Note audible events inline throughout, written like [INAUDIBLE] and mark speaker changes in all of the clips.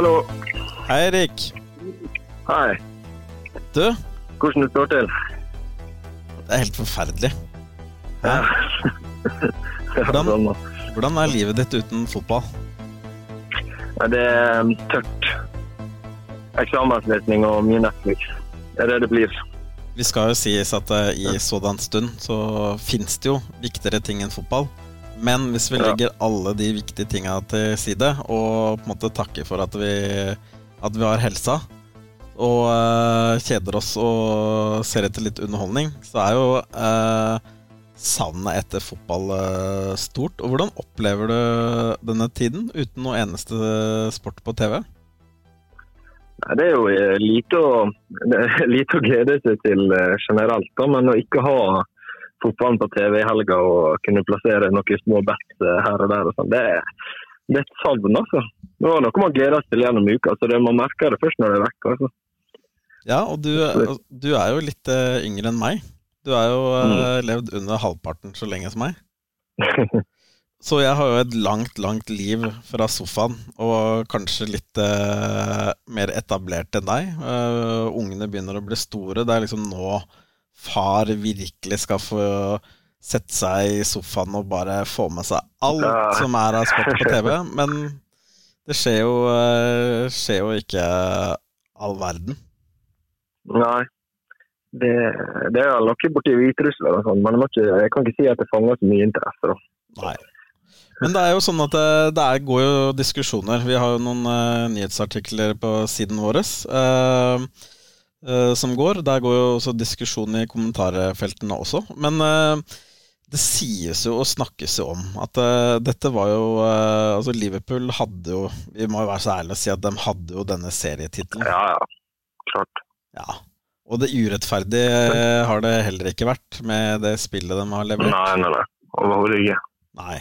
Speaker 1: Hallo.
Speaker 2: Hei, Erik.
Speaker 1: Hei.
Speaker 2: Du,
Speaker 1: Hvordan det står til?
Speaker 2: det er helt forferdelig.
Speaker 1: Ja. [LAUGHS]
Speaker 2: Hvordan?
Speaker 1: Sånn.
Speaker 2: Hvordan er livet ditt uten fotball?
Speaker 1: Det er tørt. Eksamenslesning og mye Netflix. Det er det det blir.
Speaker 2: Vi skal jo sies at eh, i sådan stund så fins det jo viktigere ting enn fotball. Men hvis vi legger alle de viktige tinga til side, og på en måte takker for at vi, at vi har helsa, og uh, kjeder oss og ser etter litt underholdning, så er jo uh, savnet etter fotball uh, stort. Og hvordan opplever du denne tiden uten noe eneste sport på TV?
Speaker 1: Nei, Det er jo lite å, [LAUGHS] lite å glede seg til generelt, da, men å ikke ha fotballen på TV i helga og kunne plassere noen små bets eh, her og der, og sånn, det, er- det er et savn. altså. Det var noe man gleder seg til gjennom uka, så det, man merker det først når det er vekk. altså.
Speaker 2: Ja, og du, du er jo litt eh, yngre enn meg. Du har jo mm. levd under halvparten så lenge som meg. [LAUGHS] Så jeg har jo et langt, langt liv fra sofaen, og kanskje litt eh, mer etablert enn deg. Uh, ungene begynner å bli store. Det er liksom nå far virkelig skal få sette seg i sofaen og bare få med seg alt
Speaker 1: Ja.
Speaker 2: som er av sport på TV. Men det skjer jo, eh, skjer jo ikke all verden.
Speaker 1: Nei. Det, det er noe borti Hviterussland og sånn, men ikke, jeg kan ikke si at det fanger så mye interesse. da.
Speaker 2: Nei. Men det er jo sånn at det, det er, går jo diskusjoner. Vi har jo noen uh, nyhetsartikler på siden vår eh, eh, som går. Der går jo også diskusjon i kommentarfeltene også. Men eh, det sies jo og snakkes jo om at uh, dette var jo uh, Altså Liverpool hadde jo Vi må jo være så ærlige og si at de hadde jo denne serietittelen.
Speaker 1: Ja, ja. Klart.
Speaker 2: Ja. Og det urettferdige eh, har det heller ikke vært med det spillet de har levert.
Speaker 1: Nei, nei, nei. Overhodet ikke.
Speaker 2: Nei.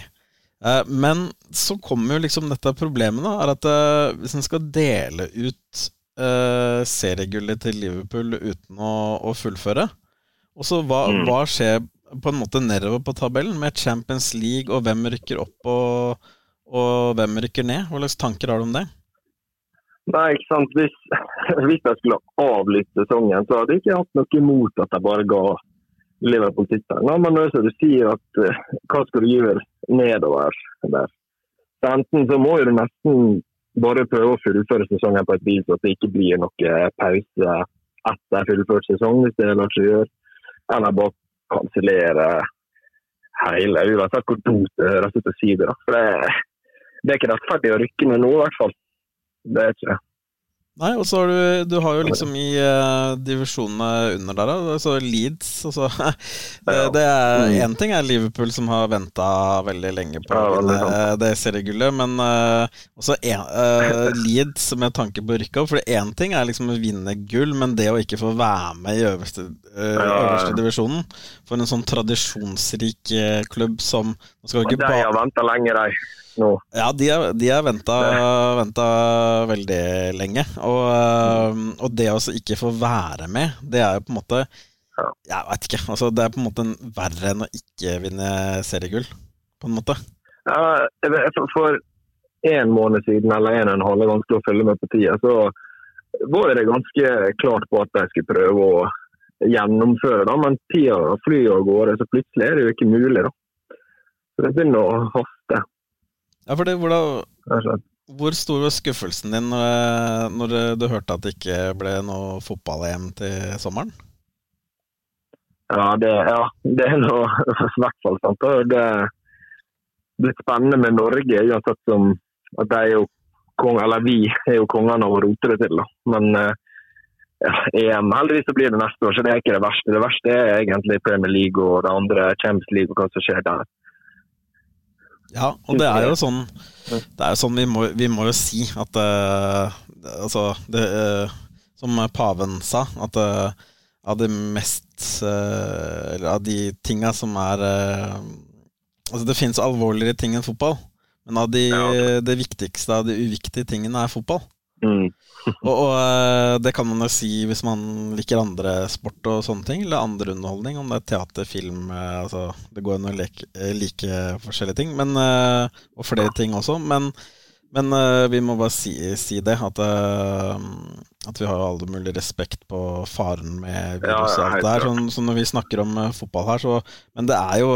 Speaker 2: Eh, Men så kommer jo liksom dette problemet, da. Er at eh, hvis en skal dele ut eh, seriegullet til Liverpool uten å, å fullføre Og så hva,
Speaker 1: Mm.
Speaker 2: hva skjer på en måte nedover på tabellen med Champions League, og hvem rykker opp og, og hvem rykker ned? Hva slags tanker har du om det?
Speaker 1: Nei, ikke sant. Hvis, [LAUGHS] hvis jeg skulle avlyst sesongen, så hadde jeg ikke hatt noe imot at jeg bare ga Liverpool tittelen. Men nå det som du sier, at eh, hva skal du gjøre nedover der? Så enten så må du nesten bare prøve å fullføre sesongen på et vis, at det ikke blir noe pause etter fullført sesong, hvis det lar seg gjøre. Eller bare kansellere hele, uansett hvor dumt det høres ut si For det, det er ikke rettferdig å rykke ned nå, i hvert fall. Det er ikke det.
Speaker 2: Nei, og så har du, du har jo liksom i uh, divisjonene under der, altså Leeds altså, [LAUGHS] det, det er
Speaker 1: Mm.
Speaker 2: Én ting er Liverpool, som har venta veldig lenge på å vinne det seriegullet, men uh, også en, uh, Leeds med tanke på å rykke opp. For én ting er liksom å vinne gull, men det å ikke få være med i øverste, øverste divisjonen For en sånn tradisjonsrik klubb som nå skal ikke
Speaker 1: de
Speaker 2: ba
Speaker 1: har venta lenge, de. Nå.
Speaker 2: ja, de har, de har venta, venta veldig lenge. Og, øh, og det å ikke få være med, det er jo på en måte Jeg veit ikke. Altså, det er på en måte verre enn å ikke vinne seriegull, på en måte.
Speaker 1: Ja, for- en måned siden, eller en og en halv, vanskelig å følge med på tida, så var det ganske klart på at jeg skulle prøve å gjennomføre da, Men tida flyr av gårde, så plutselig er det jo ikke mulig. da. Så det begynner å haste.
Speaker 2: Ja, for det, hvordan, hvor stor var skuffelsen din når, når du hørte at det ikke ble noe fotball-EM til sommeren?
Speaker 1: Ja, det, ja, det er nå [LAUGHS] i hvert fall sant. og Det blitt spennende med Norge, uansett som at de er jo kong, eller vi er jo kongene av å rote det til. da. Men eh, ja, EM heldigvis så blir det neste år, så det er ikke det verste. Det verste er egentlig Premier League og det andre Champions League og hva som skjer der.
Speaker 2: Ja, og det er jo sånn Det er jo sånn vi må, vi må jo si at uh, Altså, det uh, Som paven sa, at uh, av det mest Eller av de tinga som er Altså, det finnes alvorligere ting enn fotball, men av de, det viktigste av de uviktige tingene er fotball.
Speaker 1: Mm.
Speaker 2: Og, og eh, det kan man jo si hvis man liker andre sport og sånne ting, eller andre underholdning, om det er teater, film eh, altså, Det går an å eh, like forskjellige ting, men, og flere ting også. Men Men vi må bare si, si det, at, at, vi har all mulig respekt på faren med virus og alt det her. Sånn, så når vi snakker om fotball her, så Men det er jo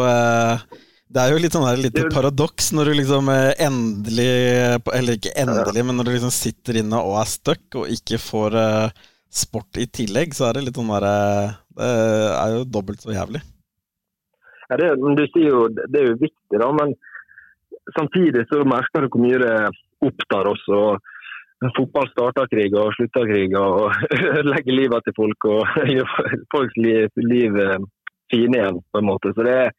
Speaker 2: det er jo litt sånn her lite paradoks når du liksom endelig Eller ikke endelig, men når du liksom sitter inne og er stuck og ikke får sport i tillegg, så er det litt sånn derre Det er jo dobbelt så jævlig.
Speaker 1: Ja, det, du sier jo det er jo viktig, da. men samtidig så merker du hvor mye det opptar oss. og Fotball starter krig og slutter krig og [LAUGHS] legger livet til folk og [LAUGHS] gjør folks liv, liv eh, fine igjen. på en måte. Så det er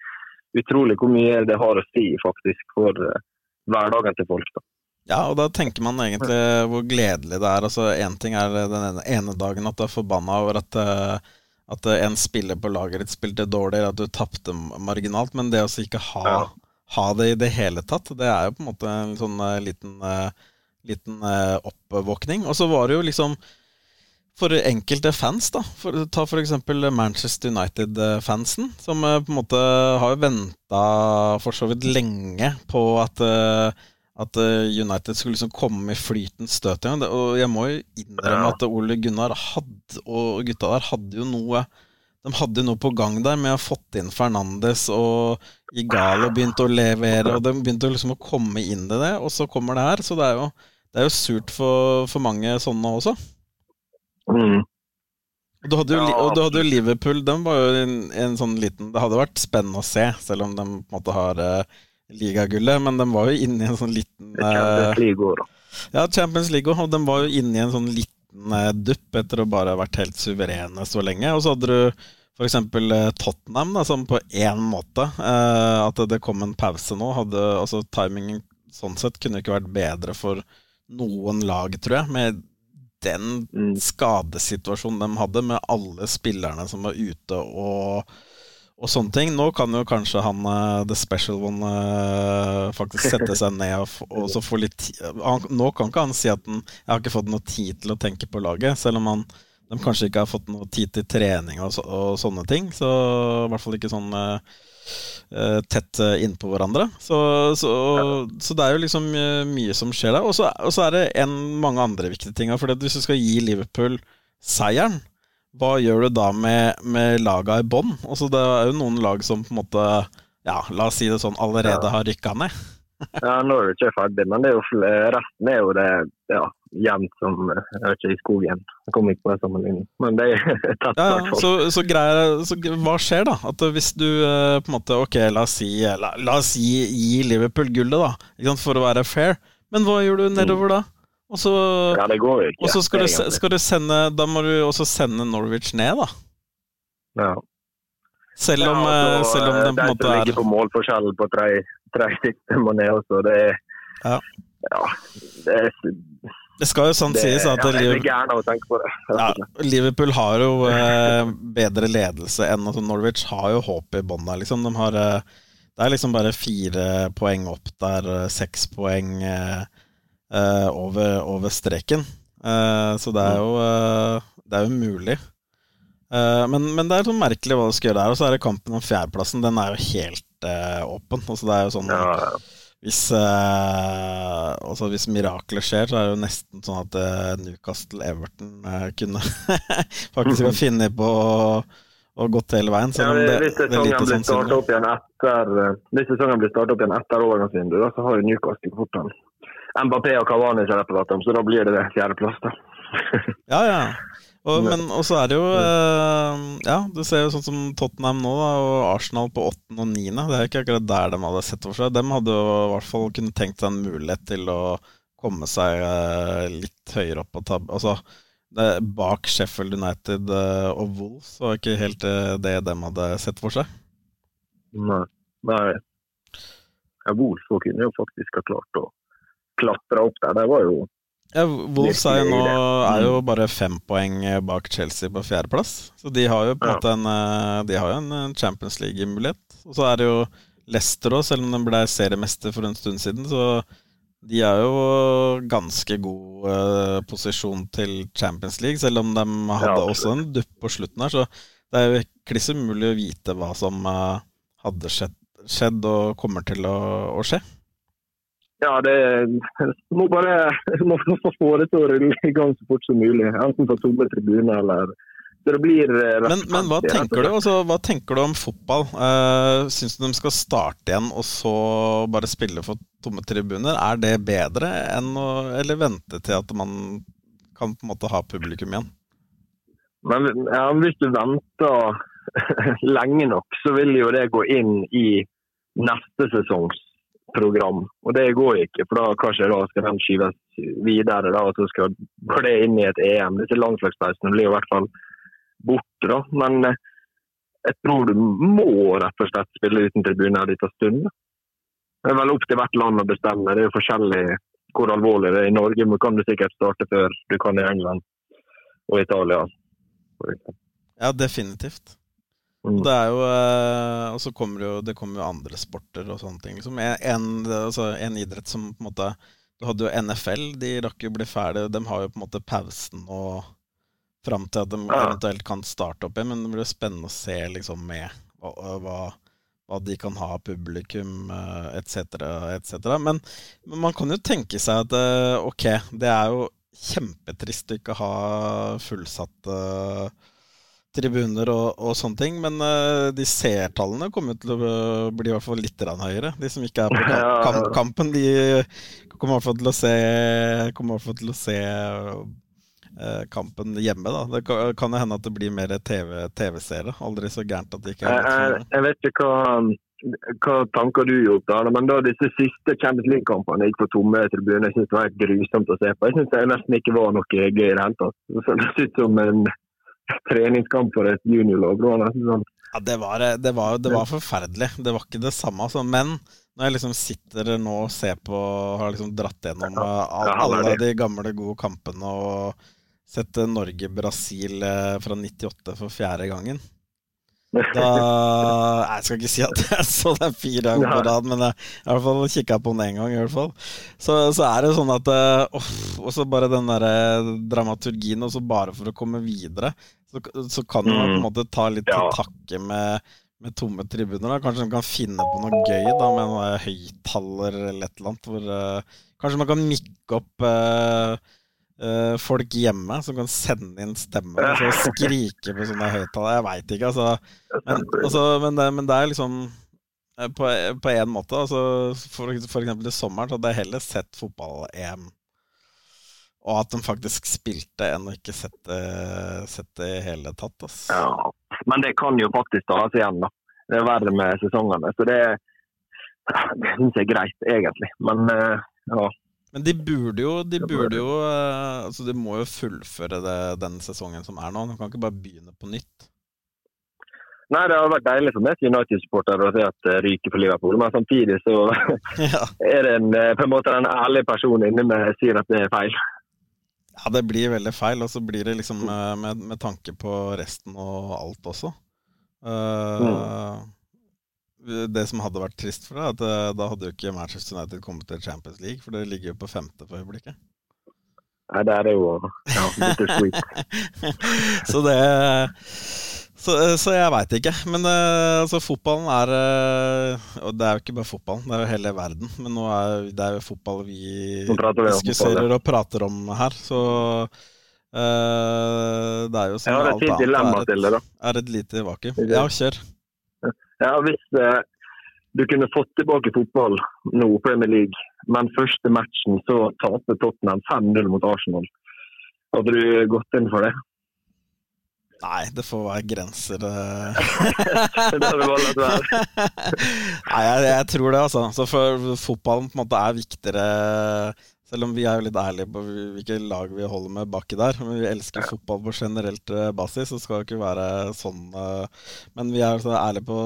Speaker 1: utrolig hvor mye det har å si faktisk for uh, hverdagen til folk. da.
Speaker 2: Ja, og da tenker man egentlig hvor gledelig det er. Altså, Én ting er den ene dagen at du er forbanna over at, eh, at en spiller på laget ditt spilte dårlig, at du tapte marginalt, men det å ikke ha ja ha det i det hele tatt. Det er jo på en måte en sånn uh, liten, liten oppvåkning. Og så var det jo liksom for enkelte fans, da for, Ta f.eks. Manchester United-fansen, som på en måte har venta for så vidt lenge på at, at United skulle liksom komme i flytens støt igjen. Og jeg må jo innrømme at Ole Gunnar hadde, og gutta der hadde jo noe de hadde noe på gang der med å ha fått inn Fernandes og Igalo begynte å levere, og de begynte liksom å komme inn i det, og så kommer det her. Så det er jo, det er jo surt for, for, mange sånne også. Mm. Og, du hadde jo, ja, og du hadde jo Liverpool, den var jo en, en, sånn liten Det hadde vært spennende å se, selv om de på en måte har uh, ligagullet, men de var jo inne i en sånn liten uh,
Speaker 1: Champions League, da.
Speaker 2: Ja, Champions League, og de var jo inne i en sånn liten uh, dupp etter å bare ha vært helt suverene så lenge. Og så hadde du f.eks. Eh, Tottenham, da, som på én måte uh, At det kom en pause nå. Hadde, altså Timingen sånn sett kunne ikke vært bedre for noen lag, tror jeg. Med den mm. skadesituasjonen de hadde, med alle spillerne som var ute og og sånne ting. Nå kan jo kanskje han uh, The Special One uh, faktisk sette [LAUGHS] seg ned og, og så få litt han, Nå kan ikke han si at han, jeg har ikke fått noe tid til å tenke på laget, selv om han, de kanskje ikke har fått noe tid til trening og, så, og sånne ting. Så i hvert fall ikke sånn uh, tett innpå hverandre. Så, så, så, det er jo liksom mye som skjer der. Og så, er det en, mange andre viktige ting. For hvis du skal gi Liverpool seieren hva gjør du da med, med laga i bånn? Altså, det er jo noen lag som på en måte ja, la oss si det sånn, allerede har rykka ned.
Speaker 1: Ja, nå er det ikke ferdig, men det er jo, resten er jo det ja, jevnt som jeg vet ikke, i skogen. Jeg kommer ikke på en sammenligning, men det er [LAUGHS] tett.
Speaker 2: Ja, ja, så, så, greier, så hva skjer da? At hvis du eh, på en måte Ok, la oss si, la, la oss si gi Liverpool gullet, da, for å være fair. Men hva gjør du nedover da? Og så,
Speaker 1: ja, det går ikke.
Speaker 2: Og så skal, du, skal, du, sende Da må du også sende Norwich ned, da.
Speaker 1: Ja.
Speaker 2: Selv om, ja, altså, selv om den på en måte er
Speaker 1: ligger på målforskjell på tre, tre stykker må ned også, det er Ja. ja det, er,
Speaker 2: det skal jo sånn det, sies at
Speaker 1: ja, Liverpool, [LAUGHS]
Speaker 2: ja, Liverpool har jo eh, bedre ledelse enn altså Norwich har jo håp i bånn liksom. De har, eh, det er liksom bare fire poeng opp der, eh, seks poeng eh, over, over, streken. Eh, så det er jo, uh, det er jo mulig. Men, men, det er sånn merkelig hva du skal gjøre der. Og så er det kampen om fjerdeplassen. Den er jo helt åpen. Altså det er jo sånn ja. Hvis, altså hvis mirakler skjer, så er det jo nesten sånn at Newcastle-Everton kunne [LAUGHS] faktisk ha [LAUGHS] funnet på og gått hele veien.
Speaker 1: Ja, det, hvis sesongen blir starta opp igjen etter Hvis sesongen blir starta opp igjen etter overgangsvinduet, så har jo Newcastle fort den Mbappé og Cavani som jeg prater om, så da blir det det fjerdeplass, da.
Speaker 2: ja, ja. Og, men så er det jo eh, Ja, du ser jo sånn som Tottenham nå, da, og Arsenal på åttende og niende. Det er ikke akkurat der de hadde sett for seg. De hadde jo i hvert fall kunnet tenkt seg en mulighet til å komme seg eh, litt høyere opp på tab... Altså bak Sheffield United eh, og Wolves var ikke helt det de hadde sett for seg.
Speaker 1: Nei. Nei. Ja, Wolves kunne jo faktisk ha klart å klatre opp der. Det var jo
Speaker 2: ja, Wolves er jo, nå, er jo bare fem poeng bak Chelsea på fjerdeplass. Så de har jo på en måte en, eh, de har jo en Champions League-mulighet. Og så er det jo Leicester òg, selv om de ble seriemester for en stund siden. Så de er jo ganske god uh, posisjon til Champions League, selv om de hadde ja, også en dupp på slutten her. Så det er jo kliss umulig å vite hva som uh, hadde skjedd, skjedd, og kommer til å, å skje.
Speaker 1: Ja, det må bare må få det til å rulle i gang så fort som mulig. Enten på tomme tribuner eller det blir
Speaker 2: eh, men, men hva, tenker du, altså, hva tenker du om fotball? Uh, Syns du de skal starte igjen og så bare spille for tomme tribuner? Er det bedre enn å Eller vente til at man kan på en måte ha publikum igjen?
Speaker 1: Men ja, Hvis du venter [LAUGHS] lenge nok, så vil jo det gå inn i neste sesongs program. Og det går ikke, for da kanskje da skal den skyves videre. da, og så skal går inn i et EM. Disse landslagspausene blir i hvert fall borte. da, Men eh, jeg tror du må rett og slett spille uten tribuner en liten stund. Det er vel opp til hvert land å bestemme. Det er jo forskjellig hvor alvorlig det er. I Norge men kan du sikkert starte før du kan i England og Italia.
Speaker 2: Ja, definitivt. Mm. Det er jo eh, Og så kommer jo, det kommer jo andre sporter og sånne ting. Liksom en, altså en, idrett som på en måte Du hadde jo NFL, de rakk jo bli ferdig. De har jo på en måte pausen og fram til at de eventuelt kan starte opp igjen. Men det blir jo spennende å se liksom med hva, hva, de kan ha publikum etc., etc. Men, men, man kan jo tenke seg at eh, ok, det er jo kjempetrist å ikke ha fullsatte tribuner og, og, sånne ting. Men uh, de seertallene kommer til å bli i hvert fall litt høyere. De som ikke er på [LAUGHS] kamp, kampen, de kommer i hvert fall til å se, til å se uh, kampen hjemme. da. Det kan jo hende at det blir mer TV-seere. TV Aldri så gærent at det ikke er
Speaker 1: jeg, jeg vet ikke hva, hva tanker du gjorde da, men da disse siste Champions League-kampene gikk på tomme tribuner, jeg synes det var helt grusomt å se på. Jeg synes det nesten ikke var noe gøy i det hele tatt. Det føltes ut som en treningskamp for et juniorlag. Sånn.
Speaker 2: Ja, det var, det, var, det var, forferdelig. Det var ikke det samme. Altså. Men når jeg liksom sitter nå og ser på Har liksom dratt gjennom alle, alle de gamle, gode kampene og sett Norge-Brasil eh, fra 98 for fjerde gangen da Jeg skal ikke si at jeg [LAUGHS] så den fire ganger på rad, men jeg har i hvert fall kikka på den én gang. i hvert fall så, så, er det sånn at oh, Og så bare den der eh, dramaturgien, og så bare for å komme videre, så, så kan man på en mm. måte ta litt til takke med, med tomme tribuner. Da. Kanskje man kan finne på noe gøy da med noe høyttaler eller et eller annet. Hvor, uh, kanskje man kan mikke opp uh, folk hjemme som kan sende inn stemmer og skrike på sånne høyttalere. Jeg veit ikke, altså. Men, altså men, det, men, det, er liksom eh, på, på en måte. Altså, for, for eksempel i sommeren hadde jeg heller sett fotball-EM. Og at de faktisk spilte, enn å ikke sett det, i hele tatt. Altså.
Speaker 1: Ja, men det kan jo faktisk tas igjen, da. Det er verre med sesongene. Så det, det syns jeg er greit, egentlig. Men eh, ja.
Speaker 2: Men de burde jo, de burde jo uh, Altså, de må jo fullføre det, den sesongen som er nå. De kan ikke bare begynne på nytt.
Speaker 1: Nei, det har vært deilig for meg som United-supporter å se at det ryker for Liverpool, men samtidig så [LAUGHS] ja. er det en, eh, på en måte en ærlig person inni meg sier at det er feil.
Speaker 2: Ja, det blir veldig feil, og så blir det liksom eh, med, med tanke på resten og alt også. Uh, mm det som hadde vært trist for deg, at eh, da hadde jo ikke Manchester United kommet til Champions League, for det ligger jo på femte for øyeblikket.
Speaker 1: Nei, det er det jo ja, bitter sweet. [LAUGHS]
Speaker 2: så det så, så jeg veit ikke. Men uh, altså, fotballen er Og det er jo ikke bare fotballen, det er jo hele verden. Men nå er det er jo fotball vi diskuterer og prater om her, så uh, det er jo som
Speaker 1: alt annet. Jeg har et fint dilemma til det, da.
Speaker 2: Er et lite vakuum. Ja, kjør.
Speaker 1: Ja, Hvis eh, du kunne fått tilbake fotball nå, Premier League, men første matchen så taper Tottenham 5-0 mot Arsenal, hadde du gått inn for det?
Speaker 2: Nei, det får være grenser.
Speaker 1: Eh. [LAUGHS] det hadde bare latt være.
Speaker 2: Nei, jeg, jeg, tror det, altså. Så for fotballen på en måte er viktigere selv om vi er jo litt ærlige på hvilke lag vi holder med baki der. Men vi elsker fotball på generelt eh, basis, så skal det ikke være sånn. Eh, men vi er så ærlige på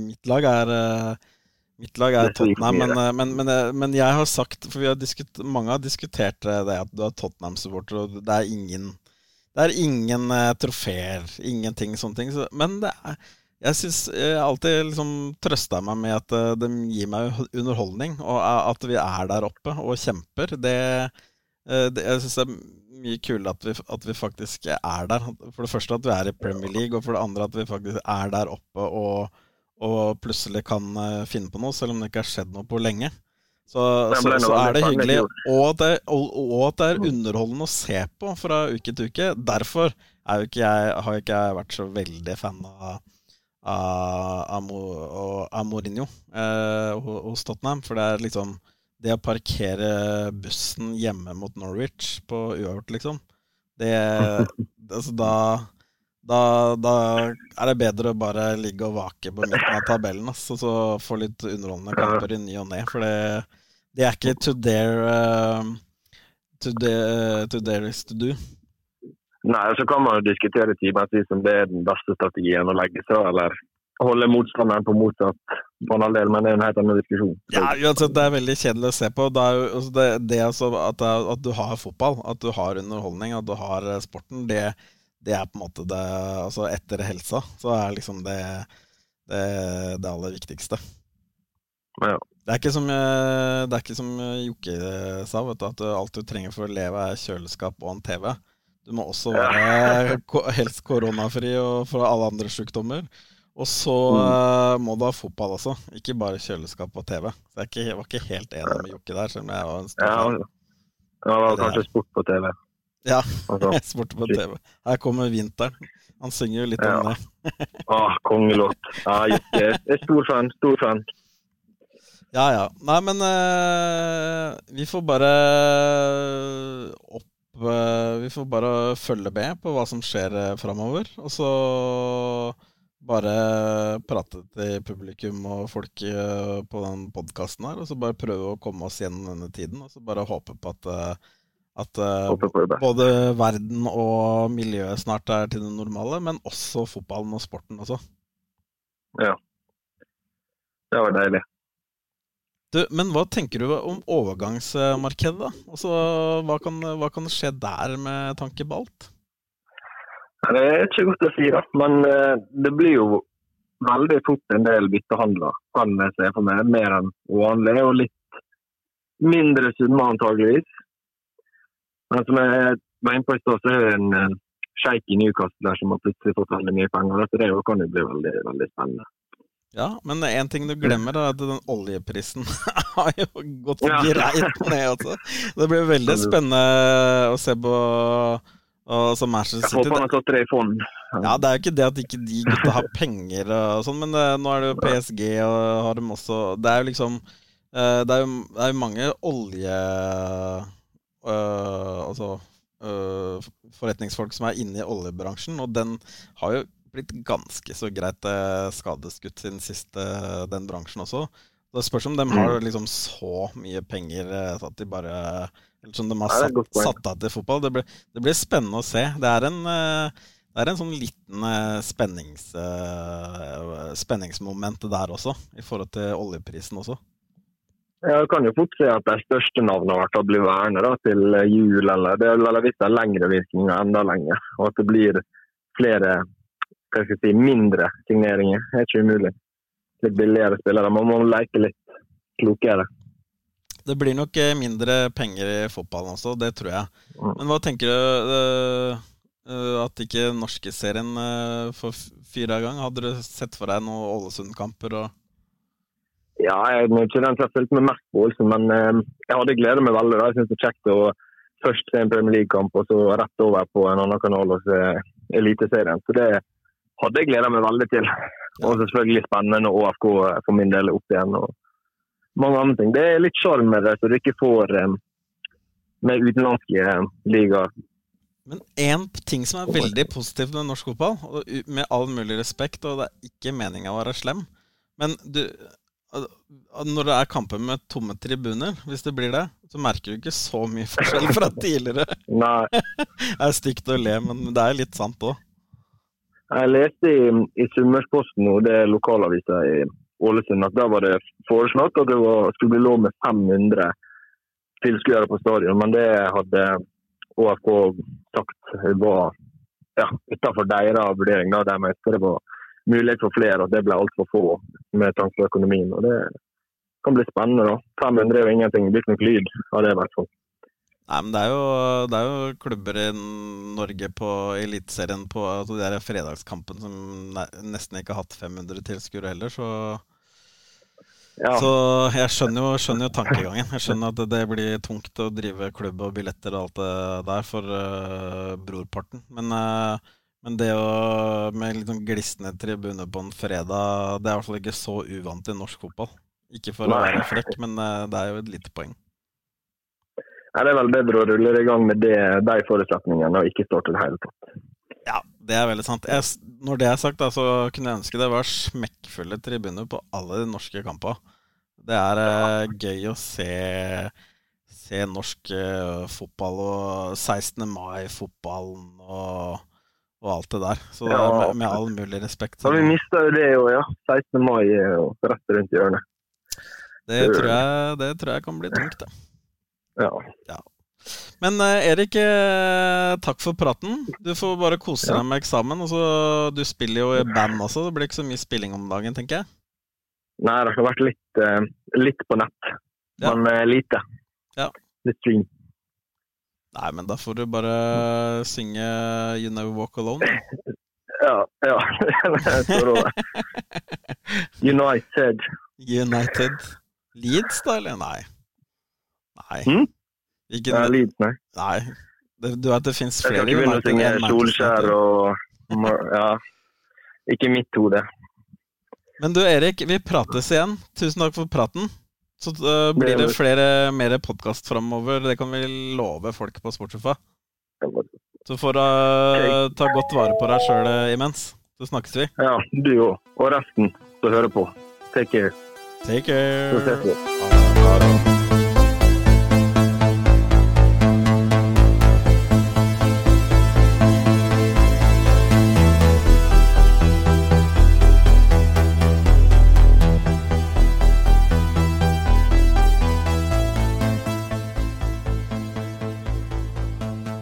Speaker 2: Mitt lag er eh, Mitt lag er Tottenham, men, men, men, men, jeg har sagt For har diskut, mange har diskutert det at du er Tottenham-supporter, og det er ingen Det er ingen trofeer, ingenting sånne ting. Så, men det er jeg syns jeg alltid liksom trøsta meg med at eh, de gir meg underholdning, og at vi er der oppe og kjemper. Det, eh, det jeg syns det er mye kulere at, at, vi faktisk er der. For det første at vi er i Premier League, og for det andre at vi faktisk er der oppe og, og plutselig kan eh, finne på noe, selv om det ikke har skjedd noe på lenge. Så, så, så, er det hyggelig. Og at det, og, og at det, er underholdende å se på fra uke til uke. Derfor ikke jeg, har ikke jeg vært så veldig fan av, av, av Mourinho eh, hos Tottenham. For det er liksom Det å parkere bussen hjemme mot Norwich på uavgjort, liksom Det [LAUGHS] Altså, da da, da, er det bedre å bare ligge og vake på midten av tabellen og så få litt underholdende kamper i ny og ne. For det, det, er ikke to dare uh, to, dare, to dare is to do.
Speaker 1: Nei, så kan man jo diskutere timevis om det er den beste strategien å legge seg, eller holde motstanderen på motsatt banaldel, men det er en helt annen diskusjon.
Speaker 2: Ja, uansett, Det er veldig kjedelig å se på. Det, jo, altså det, det altså, at, at, du har fotball, at du har underholdning, at du har eh, sporten, det, det er på en måte det Altså etter helsa, så er liksom det det, det aller viktigste.
Speaker 1: Ja.
Speaker 2: Det er ikke som, eh, det er ikke som Jokke sa, vet du, at alt du trenger for å leve, er kjøleskap og en TV. Du må også være helst koronafri og fra alle andre sykdommer. Og så mm. uh, må du ha fotball også, ikke bare kjøleskap og TV. Så jeg, ikke, jeg var ikke helt enig med Jokke der, selv om jeg var en stor
Speaker 1: fan. ja, det var kanskje sport på TV.
Speaker 2: Ja, [LAUGHS] sport på TV. Her kommer vinteren. Han synger jo litt ja. om det. [LAUGHS]
Speaker 1: ah, kongelåt. Ja, Jokke. stor fan. Stor fan.
Speaker 2: Ja, ja. Nei, men uh, vi får bare Vi får bare følge med på hva som skjer uh, framover. Og så bare prate til publikum og folk uh, på den podkasten her. Og så bare prøve å komme oss gjennom denne tiden. Og så bare håpe på at at uh, både verden og miljøet snart er til det normale, men også fotballen og sporten også.
Speaker 1: Ja. Det var deilig.
Speaker 2: Du, men hva tenker du om overgangsmarkedet, da? Altså, hva, kan, hva kan skje der med tanke på alt?
Speaker 1: Det er ikke godt å si, da. Men uh, det blir jo veldig fort en del byttehandler, kan jeg se for meg. Mer enn vanlig, og litt mindre summer antageligvis. Men som jeg var inne på i stad, så er det en uh, sjeik i Newcastle der som har plutselig fått veldig mye penger. Så det kan jo bli veldig, veldig spennende.
Speaker 2: Ja, men én ting du glemmer, er at den oljeprisen [LAUGHS] har jo gått ja. greit ned også. Det blir [LAUGHS] veldig spennende å se på altså Manchester City.
Speaker 1: Jeg håper han har tatt det i fond.
Speaker 2: Ja, Det er jo ikke det at ikke de gutta har penger og sånn, men det, eh, nå er det jo PSG og har dem også Det er jo liksom eh, Det er jo, det er jo mange olje øh, altså, øh, forretningsfolk som er inne i oljebransjen, og den har jo blitt ganske så greit øh, skadeskutt siden sist, den bransjen også. Det spørs om de har mm. liksom så mye penger at de bare Eller som de har satt, satt av til fotball. Det blir, det blir, spennende å se. Det er en, det er en sånn liten spennings, spenningsmoment der også, i forhold til oljeprisen også.
Speaker 1: Jeg kan jo fort si at de største navnene hvert blir værende til jul. eller Det er vel hvis det er lengre virkninger enda lenger. Og at det blir flere hva skal jeg si, mindre signeringer. Det er ikke umulig. Litt billigere spillere. Man må leke litt klokere.
Speaker 2: Det blir nok eh, mindre penger i fotballen også, det tror jeg. Mm. Men hva tenker du uh, at ikke norske serien uh, får fyra gang? Hadde du sett for deg noen Ålesund-kamper? og
Speaker 1: ja, jeg er ikke den som har fulgt med mest på Ålesund, men uh, jeg hadde gledet meg veldig. da. Jeg synes det er kjekt å først se en Premier League-kamp, og så rett over på en annen kanal og se Eliteserien. Så det hadde jeg gleda meg veldig til. Og selvfølgelig spennende når AFK for min del opp igjen. og mange andre ting. Det er litt sjarm med det, så du ikke får um, med utenlandske eh, ligaer.
Speaker 2: Men én ting som er veldig positivt med norsk fotball, og med all mulig respekt, og det er ikke meninga å være slem, men du, når det er kamper med tomme tribuner, hvis det blir det, så merker du ikke så mye [LAUGHS] forskjell fra tidligere.
Speaker 1: Nei. [LAUGHS]
Speaker 2: det er stygt å le, men det er litt sant òg.
Speaker 1: Jeg leste i, i Sunnmørsposten, det er lokalavisa i Ålesund, at da var det foreslått at det var, skulle bli lov med 500 tilskuere på stadion. Men det hadde ÅFK sagt var ja, utenfor deres vurdering. Da, de det var mulighet for flere, og det ble altfor få med tanke på økonomien. og Det kan bli spennende. da. 500 er jo ingenting. Det blir ikke noe lyd av det. i hvert.
Speaker 2: Nei, men det er, jo, det er jo klubber i Norge på Eliteserien på altså de fredagskampen som nesten ikke har hatt 500 tilskuere heller, så Ja. Så jeg skjønner jo, skjønner jo, tankegangen. Jeg skjønner at det blir tungt å drive klubb og billetter og alt det der for uh, brorparten. Men, uh, men, det å med litt sånn glisne tribuner på en fredag, det er i hvert fall ikke så uvant i norsk fotball. Ikke for å være frekk, men uh, det er jo et lite poeng.
Speaker 1: Ja, det er vel bedre å rulle i gang med det, de forutsetningene og ikke starte det hele tatt.
Speaker 2: Ja, det er veldig sant. Jeg, når det er sagt, da, så kunne jeg ønske det var smekkfulle tribuner på alle de norske kampene. Det er eh, gøy å se, se norsk eh, fotball og 16. mai-fotballen og, og, alt det der. Så ja. med, med, all mulig respekt.
Speaker 1: Så vi mista jo det òg, ja. 16. mai er rett rundt hjørnet.
Speaker 2: Det tror, jeg, det tror jeg kan bli tungt, det.
Speaker 1: Ja.
Speaker 2: ja. Men eh, Erik, eh, takk for praten. Du får bare kose deg med eksamen. Og så, du spiller jo i band også, det blir ikke så mye spilling om dagen, tenker jeg?
Speaker 1: Nei, det har vært litt, uh, litt på nett, ja. men lite.
Speaker 2: Ja.
Speaker 1: Litt stream.
Speaker 2: Nei, men da får du bare synge You Never Walk Alone. [LAUGHS]
Speaker 1: ja, ja. [LAUGHS] jeg. [LAUGHS] United.
Speaker 2: United. Leeds, da, eller? Nei. Nei.
Speaker 1: Mm? Ikke, ja, Leeds, nei.
Speaker 2: nei. Det, du vet det fins flere
Speaker 1: Jeg skal ikke begynne å synge Solskjær og Ja. Ikke mitt hode.
Speaker 2: Men du Erik, vi prates igjen. Tusen takk for praten. Så uh, blir det flere mer podkast framover. Det kan vi love folk på Sportsofa. Så får du uh, ta godt vare på deg sjøl eh, imens. Så snakkes vi.
Speaker 1: Ja, du òg. Og resten som hører på. Take care.
Speaker 2: Take care. Så ses vi.